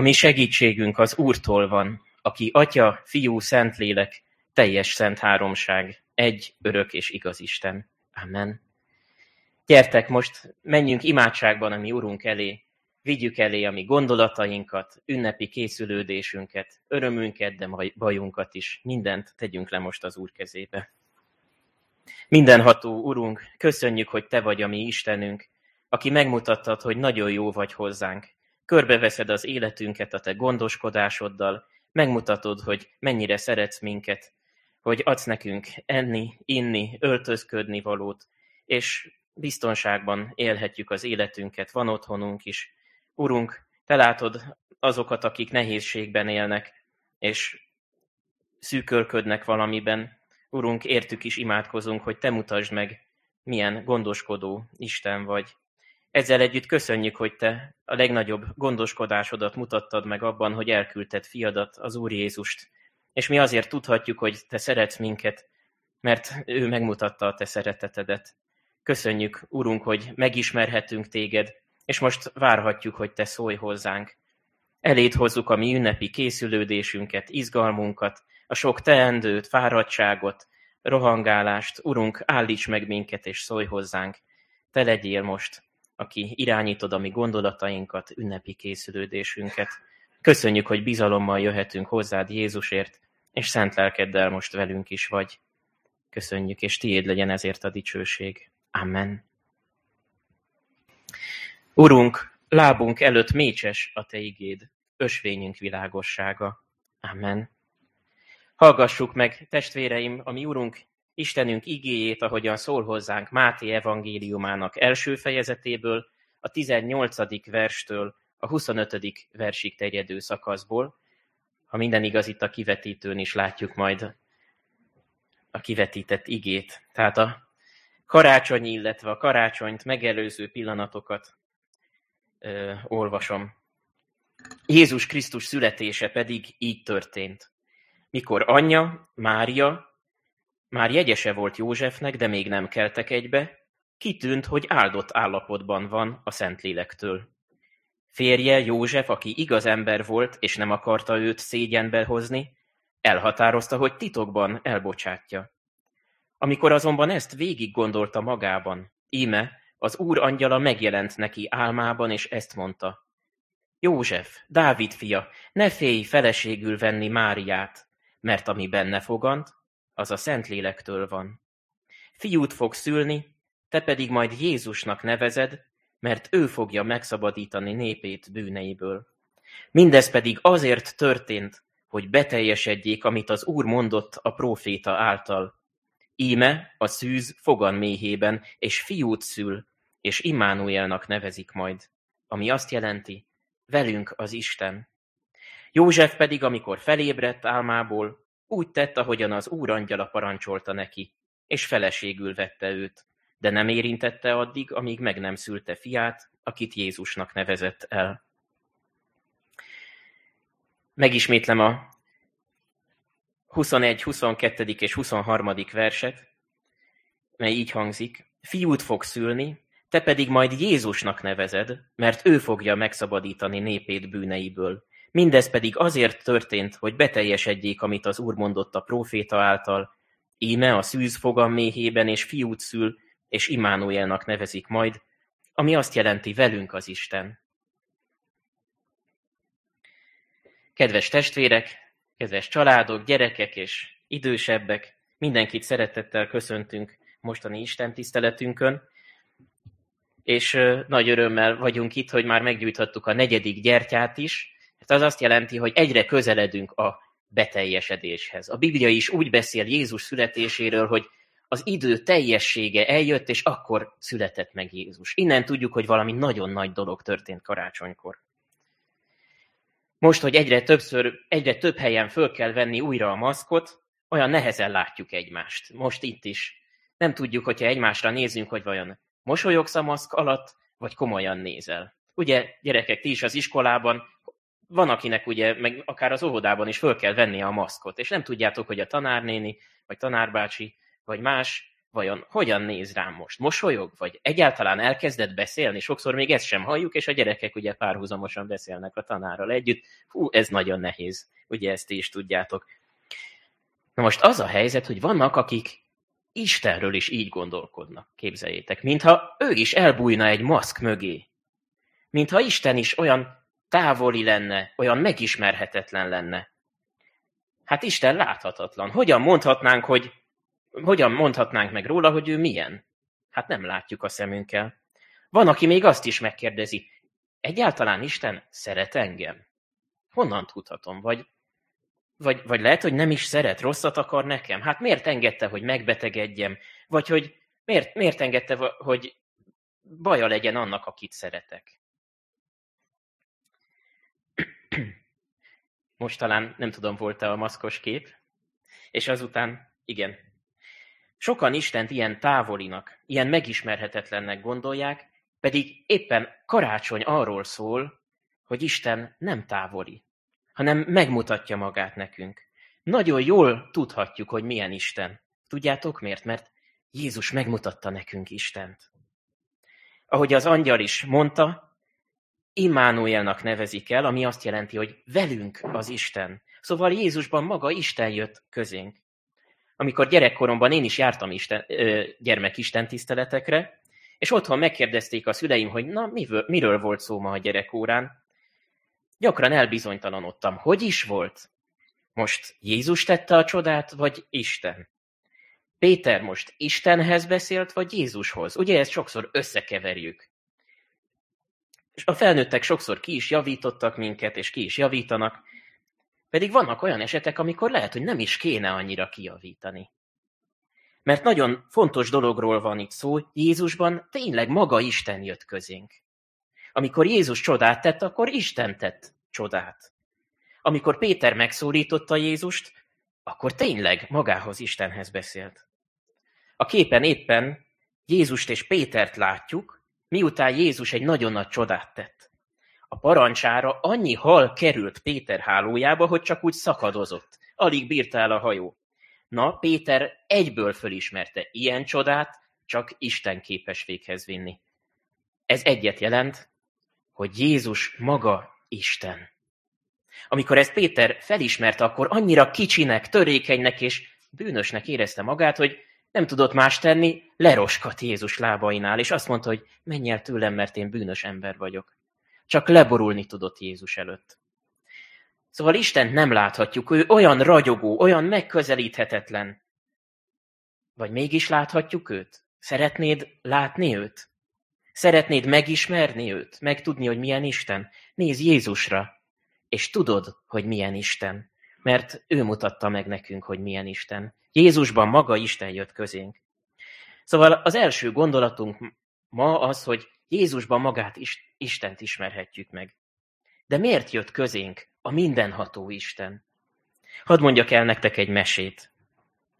A mi segítségünk az Úrtól van, aki Atya, Fiú, Szentlélek, teljes szent háromság, egy örök és igaz Isten. Amen. Gyertek most, menjünk imádságban a mi Urunk elé, vigyük elé a mi gondolatainkat, ünnepi készülődésünket, örömünket, de bajunkat is, mindent tegyünk le most az Úr kezébe. Mindenható Urunk, köszönjük, hogy Te vagy a mi Istenünk, aki megmutattad, hogy nagyon jó vagy hozzánk. Körbeveszed az életünket a Te gondoskodásoddal, megmutatod, hogy mennyire szeretsz minket, hogy adsz nekünk enni, inni, öltözködni valót, és biztonságban élhetjük az életünket, van otthonunk is. Urunk, Te látod azokat, akik nehézségben élnek, és szűkölködnek valamiben. Urunk, értük is imádkozunk, hogy Te mutasd meg, milyen gondoskodó Isten vagy. Ezzel együtt köszönjük, hogy Te a legnagyobb gondoskodásodat mutattad meg abban, hogy elküldted fiadat, az Úr Jézust. És mi azért tudhatjuk, hogy Te szeretsz minket, mert ő megmutatta a Te szeretetedet. Köszönjük, Urunk, hogy megismerhetünk Téged, és most várhatjuk, hogy Te szólj hozzánk. Eléd hozzuk a mi ünnepi készülődésünket, izgalmunkat, a sok teendőt, fáradtságot, rohangálást. Urunk, állíts meg minket, és szólj hozzánk. Te legyél most, aki irányítod a mi gondolatainkat, ünnepi készülődésünket. Köszönjük, hogy bizalommal jöhetünk hozzád Jézusért, és szent lelkeddel most velünk is vagy. Köszönjük, és tiéd legyen ezért a dicsőség. Amen. Urunk, lábunk előtt mécses a Te igéd, ösvényünk világossága. Amen. Hallgassuk meg, testvéreim, a mi Urunk, Istenünk igéjét, ahogyan szól hozzánk Máté evangéliumának első fejezetéből, a 18. verstől a 25. versig terjedő szakaszból. Ha minden igaz, itt a kivetítőn is látjuk majd a kivetített igét. Tehát a karácsony, illetve a karácsonyt megelőző pillanatokat ö, olvasom. Jézus Krisztus születése pedig így történt. Mikor anyja, Mária, már jegyese volt Józsefnek, de még nem keltek egybe, kitűnt, hogy áldott állapotban van a Szentlélektől. Férje, József, aki igaz ember volt, és nem akarta őt szégyenbe hozni, elhatározta, hogy titokban elbocsátja. Amikor azonban ezt végig gondolta magában, íme, az úr angyala megjelent neki álmában, és ezt mondta. József, Dávid fia, ne félj feleségül venni Máriát, mert ami benne fogant, az a Szentlélektől van. Fiút fog szülni, te pedig majd Jézusnak nevezed, mert ő fogja megszabadítani népét bűneiből. Mindez pedig azért történt, hogy beteljesedjék, amit az Úr mondott a próféta által. Íme a szűz fogan méhében, és fiút szül, és Immánuelnak nevezik majd, ami azt jelenti, velünk az Isten. József pedig, amikor felébredt álmából, úgy tett, ahogyan az úr angyala parancsolta neki, és feleségül vette őt, de nem érintette addig, amíg meg nem szülte fiát, akit Jézusnak nevezett el. Megismétlem a 21, 22. és 23. verset, mely így hangzik, fiút fog szülni, te pedig majd Jézusnak nevezed, mert ő fogja megszabadítani népét bűneiből. Mindez pedig azért történt, hogy beteljesedjék, amit az Úr mondott a próféta által, íme a szűz fogam méhében és fiút szül, és Immanuelnak nevezik majd, ami azt jelenti velünk az Isten. Kedves testvérek, kedves családok, gyerekek és idősebbek, mindenkit szeretettel köszöntünk mostani Isten tiszteletünkön, és nagy örömmel vagyunk itt, hogy már meggyújthattuk a negyedik gyertyát is, Hát az azt jelenti, hogy egyre közeledünk a beteljesedéshez. A Biblia is úgy beszél Jézus születéséről, hogy az idő teljessége eljött, és akkor született meg Jézus. Innen tudjuk, hogy valami nagyon nagy dolog történt karácsonykor. Most, hogy egyre többször, egyre több helyen föl kell venni újra a maszkot, olyan nehezen látjuk egymást. Most itt is. Nem tudjuk, hogyha egymásra nézünk, hogy vajon mosolyogsz a maszk alatt, vagy komolyan nézel. Ugye, gyerekek, ti is az iskolában van, akinek ugye, meg akár az óvodában is föl kell vennie a maszkot, és nem tudjátok, hogy a tanárnéni, vagy tanárbácsi, vagy más vajon hogyan néz rám most? Mosolyog? Vagy egyáltalán elkezdett beszélni? Sokszor még ezt sem halljuk, és a gyerekek ugye párhuzamosan beszélnek a tanárral együtt. Hú, ez nagyon nehéz. Ugye ezt is tudjátok. Na most az a helyzet, hogy vannak, akik Istenről is így gondolkodnak, képzeljétek. Mintha ő is elbújna egy maszk mögé. Mintha Isten is olyan távoli lenne, olyan megismerhetetlen lenne. Hát Isten láthatatlan. Hogyan mondhatnánk, hogy hogyan mondhatnánk meg róla, hogy ő milyen? Hát nem látjuk a szemünkkel. Van, aki még azt is megkérdezi, egyáltalán Isten szeret engem? Honnan tudhatom? Vagy, vagy, vagy lehet, hogy nem is szeret, rosszat akar nekem? Hát miért engedte, hogy megbetegedjem? Vagy hogy miért, miért engedte, hogy baja legyen annak, akit szeretek? Most talán, nem tudom, volt-e a maszkos kép, és azután, igen, Sokan Istent ilyen távolinak, ilyen megismerhetetlennek gondolják, pedig éppen karácsony arról szól, hogy Isten nem távoli, hanem megmutatja magát nekünk. Nagyon jól tudhatjuk, hogy milyen Isten. Tudjátok miért? Mert Jézus megmutatta nekünk Istent. Ahogy az angyal is mondta, Immanuelnak nevezik el, ami azt jelenti, hogy velünk az Isten. Szóval Jézusban maga Isten jött közénk amikor gyerekkoromban én is jártam Isten, gyermekisten tiszteletekre, és otthon megkérdezték a szüleim, hogy na, miről, miről volt szó ma a gyerekórán. Gyakran elbizonytalanodtam, hogy is volt? Most Jézus tette a csodát, vagy Isten? Péter most Istenhez beszélt, vagy Jézushoz? Ugye ezt sokszor összekeverjük. És a felnőttek sokszor ki is javítottak minket, és ki is javítanak, pedig vannak olyan esetek, amikor lehet, hogy nem is kéne annyira kijavítani. Mert nagyon fontos dologról van itt szó, Jézusban tényleg maga Isten jött közénk. Amikor Jézus csodát tett, akkor Isten tett csodát. Amikor Péter megszólította Jézust, akkor tényleg magához Istenhez beszélt. A képen éppen Jézust és Pétert látjuk, miután Jézus egy nagyon nagy csodát tett. A parancsára annyi hal került Péter hálójába, hogy csak úgy szakadozott. Alig bírta el a hajó. Na, Péter egyből fölismerte, ilyen csodát csak Isten képes véghez vinni. Ez egyet jelent, hogy Jézus maga Isten. Amikor ezt Péter felismerte, akkor annyira kicsinek, törékenynek és bűnösnek érezte magát, hogy nem tudott más tenni, leroskat Jézus lábainál, és azt mondta, hogy menj el tőlem, mert én bűnös ember vagyok. Csak leborulni tudott Jézus előtt. Szóval Isten nem láthatjuk, ő olyan ragyogó, olyan megközelíthetetlen. Vagy mégis láthatjuk őt? Szeretnéd látni őt? Szeretnéd megismerni őt? Megtudni, hogy milyen Isten? Nézz Jézusra, és tudod, hogy milyen Isten. Mert ő mutatta meg nekünk, hogy milyen Isten. Jézusban maga Isten jött közénk. Szóval az első gondolatunk ma az, hogy Jézusban magát is, Istent ismerhetjük meg. De miért jött közénk a mindenható Isten? Hadd mondjak el nektek egy mesét.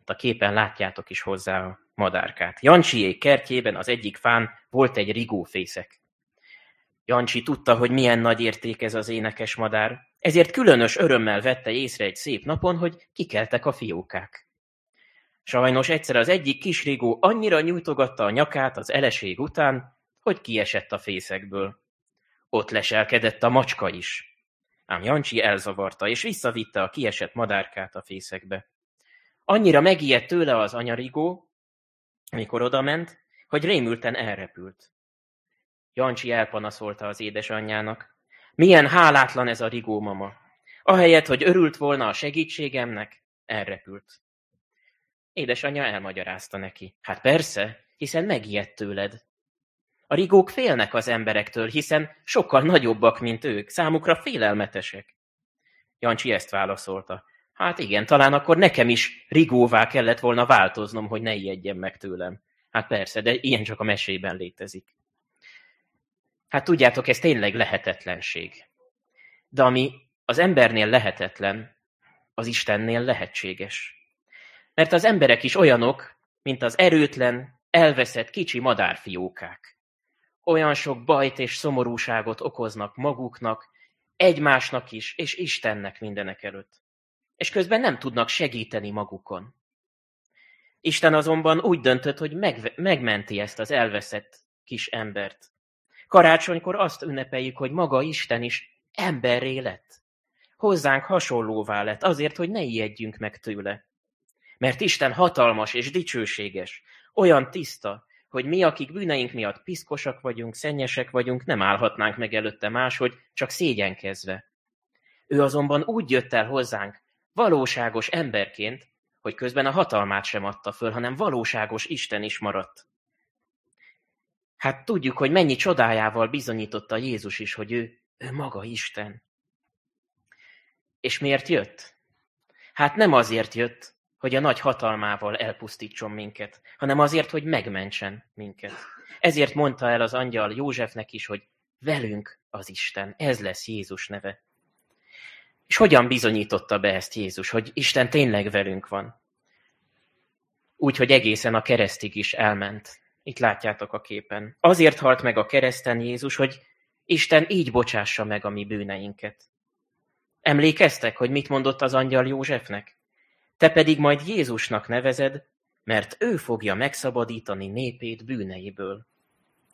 A képen látjátok is hozzá a madárkát. Jancsiék kertjében az egyik fán volt egy rigófészek. Jancsi tudta, hogy milyen nagy érték ez az énekes madár, ezért különös örömmel vette észre egy szép napon, hogy kikeltek a fiókák. Sajnos egyszer az egyik kis rigó annyira nyújtogatta a nyakát az eleség után, hogy kiesett a fészekből. Ott leselkedett a macska is. Ám Jancsi elzavarta, és visszavitte a kiesett madárkát a fészekbe. Annyira megijedt tőle az anyarigó, amikor odament, hogy rémülten elrepült. Jancsi elpanaszolta az édesanyjának. Milyen hálátlan ez a rigó mama. Ahelyett, hogy örült volna a segítségemnek, elrepült. Édesanyja elmagyarázta neki. Hát persze, hiszen megijedt tőled. A rigók félnek az emberektől, hiszen sokkal nagyobbak, mint ők, számukra félelmetesek. Jancsi ezt válaszolta. Hát igen, talán akkor nekem is rigóvá kellett volna változnom, hogy ne ijedjen meg tőlem. Hát persze, de ilyen csak a mesében létezik. Hát tudjátok, ez tényleg lehetetlenség. De ami az embernél lehetetlen, az Istennél lehetséges. Mert az emberek is olyanok, mint az erőtlen, elveszett kicsi madárfiókák olyan sok bajt és szomorúságot okoznak maguknak, egymásnak is, és Istennek mindenek előtt. És közben nem tudnak segíteni magukon. Isten azonban úgy döntött, hogy meg, megmenti ezt az elveszett kis embert. Karácsonykor azt ünnepeljük, hogy maga Isten is emberré lett. Hozzánk hasonlóvá lett, azért, hogy ne ijedjünk meg tőle. Mert Isten hatalmas és dicsőséges, olyan tiszta, hogy mi, akik bűneink miatt piszkosak vagyunk, szennyesek vagyunk, nem állhatnánk meg előtte máshogy, csak szégyenkezve. Ő azonban úgy jött el hozzánk, valóságos emberként, hogy közben a hatalmát sem adta föl, hanem valóságos Isten is maradt. Hát tudjuk, hogy mennyi csodájával bizonyította Jézus is, hogy ő, ő maga Isten. És miért jött? Hát nem azért jött, hogy a nagy hatalmával elpusztítson minket, hanem azért, hogy megmentsen minket. Ezért mondta el az angyal Józsefnek is, hogy velünk az Isten, ez lesz Jézus neve. És hogyan bizonyította be ezt Jézus, hogy Isten tényleg velünk van? Úgy, hogy egészen a keresztig is elment. Itt látjátok a képen. Azért halt meg a kereszten Jézus, hogy Isten így bocsássa meg a mi bűneinket. Emlékeztek, hogy mit mondott az angyal Józsefnek? Te pedig majd Jézusnak nevezed, mert ő fogja megszabadítani népét bűneiből.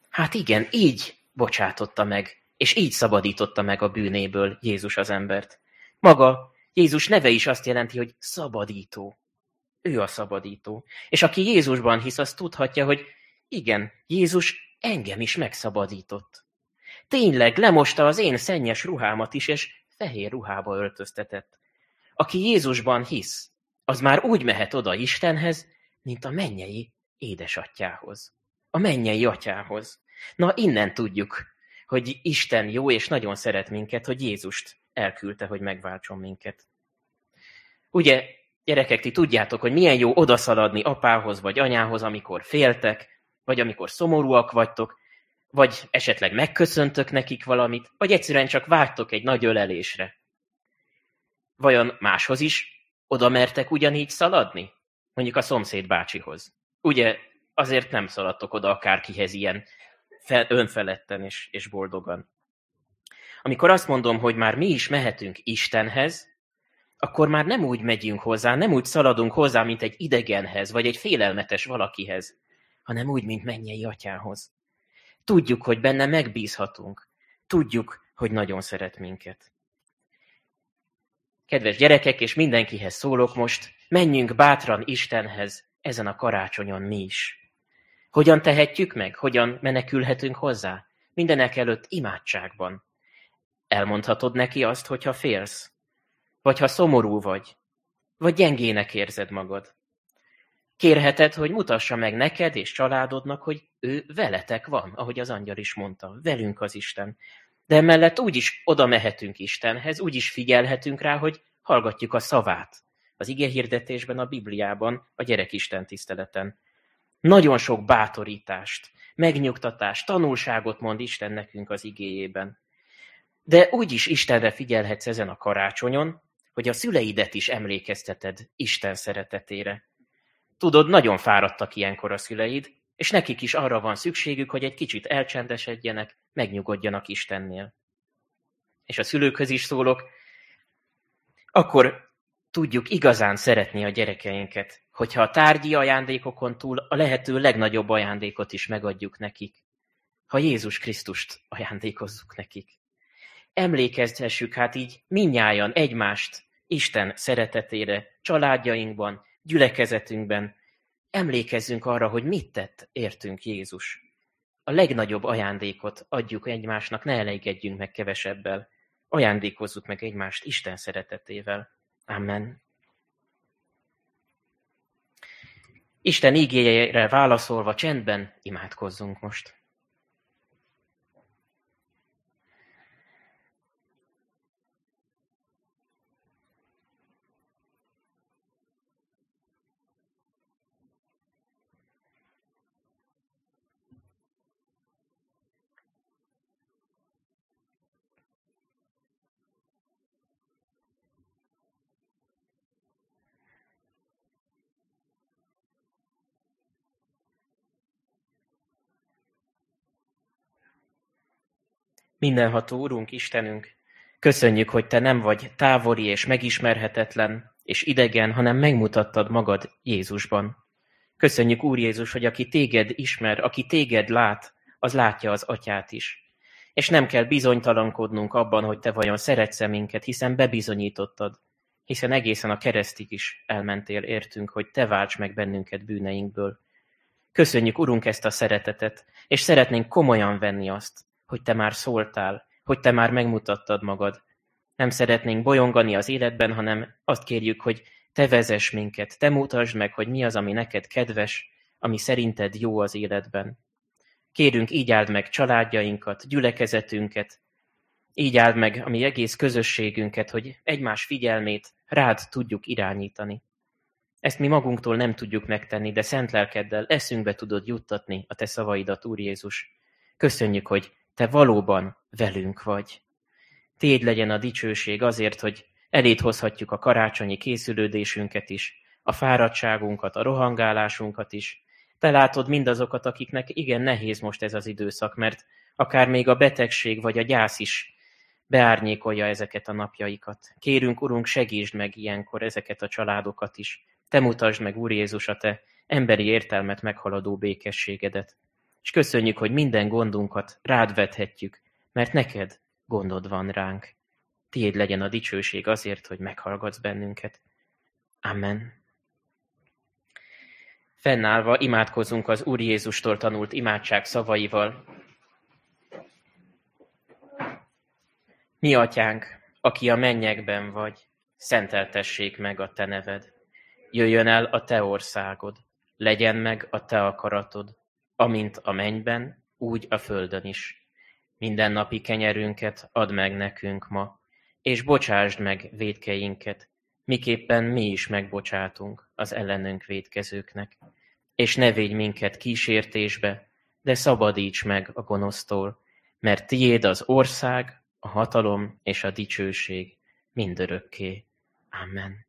Hát igen, így bocsátotta meg, és így szabadította meg a bűnéből Jézus az embert. Maga Jézus neve is azt jelenti, hogy szabadító. Ő a szabadító. És aki Jézusban hisz, az tudhatja, hogy igen, Jézus engem is megszabadított. Tényleg lemosta az én szennyes ruhámat is, és fehér ruhába öltöztetett. Aki Jézusban hisz, az már úgy mehet oda Istenhez, mint a mennyei édesatyához. A mennyei atyához. Na, innen tudjuk, hogy Isten jó és nagyon szeret minket, hogy Jézust elküldte, hogy megváltson minket. Ugye, gyerekek, ti tudjátok, hogy milyen jó odaszaladni apához vagy anyához, amikor féltek, vagy amikor szomorúak vagytok, vagy esetleg megköszöntök nekik valamit, vagy egyszerűen csak vágytok egy nagy ölelésre. Vajon máshoz is oda mertek ugyanígy szaladni? Mondjuk a szomszéd bácsihoz. Ugye azért nem szaladtok oda akárkihez ilyen fel, önfeledten és, és boldogan. Amikor azt mondom, hogy már mi is mehetünk Istenhez, akkor már nem úgy megyünk hozzá, nem úgy szaladunk hozzá, mint egy idegenhez, vagy egy félelmetes valakihez, hanem úgy, mint mennyei atyához. Tudjuk, hogy benne megbízhatunk. Tudjuk, hogy nagyon szeret minket. Kedves gyerekek, és mindenkihez szólok most, menjünk bátran Istenhez ezen a karácsonyon mi is. Hogyan tehetjük meg? Hogyan menekülhetünk hozzá? Mindenek előtt imádságban. Elmondhatod neki azt, hogyha félsz, vagy ha szomorú vagy, vagy gyengének érzed magad. Kérheted, hogy mutassa meg neked és családodnak, hogy ő veletek van, ahogy az angyal is mondta, velünk az Isten. De emellett úgy is oda mehetünk Istenhez, úgy is figyelhetünk rá, hogy hallgatjuk a szavát. Az ige hirdetésben, a Bibliában, a gyerekisten tiszteleten. Nagyon sok bátorítást, megnyugtatást, tanulságot mond Isten nekünk az igéjében. De úgy is Istenre figyelhetsz ezen a karácsonyon, hogy a szüleidet is emlékezteted Isten szeretetére. Tudod, nagyon fáradtak ilyenkor a szüleid, és nekik is arra van szükségük, hogy egy kicsit elcsendesedjenek, megnyugodjanak Istennél. És a szülőkhöz is szólok, akkor tudjuk igazán szeretni a gyerekeinket, hogyha a tárgyi ajándékokon túl a lehető legnagyobb ajándékot is megadjuk nekik. Ha Jézus Krisztust ajándékozzuk nekik. Emlékezhessük hát így minnyájan egymást Isten szeretetére, családjainkban, gyülekezetünkben. Emlékezzünk arra, hogy mit tett értünk Jézus. A legnagyobb ajándékot adjuk egymásnak, ne elégedjünk meg kevesebbel. Ajándékozzuk meg egymást Isten szeretetével. Amen. Isten ígéjére válaszolva csendben imádkozzunk most. Mindenható Urunk, Istenünk, köszönjük, hogy Te nem vagy távoli és megismerhetetlen és idegen, hanem megmutattad magad Jézusban. Köszönjük, Úr Jézus, hogy aki téged ismer, aki téged lát, az látja az atyát is. És nem kell bizonytalankodnunk abban, hogy te vajon szeretsz minket, hiszen bebizonyítottad, hiszen egészen a keresztig is elmentél értünk, hogy te válts meg bennünket bűneinkből. Köszönjük, Urunk, ezt a szeretetet, és szeretnénk komolyan venni azt, hogy te már szóltál, hogy te már megmutattad magad. Nem szeretnénk bolyongani az életben, hanem azt kérjük, hogy te vezess minket, te mutasd meg, hogy mi az, ami neked kedves, ami szerinted jó az életben. Kérünk, így áld meg családjainkat, gyülekezetünket, így áld meg a mi egész közösségünket, hogy egymás figyelmét rád tudjuk irányítani. Ezt mi magunktól nem tudjuk megtenni, de szent lelkeddel eszünkbe tudod juttatni a te szavaidat, Úr Jézus. Köszönjük, hogy te valóban velünk vagy. Téd legyen a dicsőség azért, hogy Elét hozhatjuk a karácsonyi készülődésünket is, a fáradtságunkat, a rohangálásunkat is. Te látod mindazokat, akiknek igen nehéz most ez az időszak, mert akár még a betegség vagy a gyász is beárnyékolja ezeket a napjaikat. Kérünk, Urunk, segítsd meg ilyenkor ezeket a családokat is. Te mutasd meg, Úr Jézus, a Te emberi értelmet meghaladó békességedet. És köszönjük, hogy minden gondunkat rád vethetjük, mert neked gondod van ránk. Tiéd legyen a dicsőség azért, hogy meghallgatsz bennünket. Amen. Fennállva imádkozunk az Úr Jézustól tanult imádság szavaival. Mi atyánk, aki a mennyekben vagy, szenteltessék meg a te neved. Jöjjön el a te országod, legyen meg a te akaratod, amint a mennyben, úgy a földön is. Minden napi kenyerünket add meg nekünk ma, és bocsásd meg védkeinket, miképpen mi is megbocsátunk az ellenünk védkezőknek. És ne védj minket kísértésbe, de szabadíts meg a gonosztól, mert tiéd az ország, a hatalom és a dicsőség mindörökké. Amen.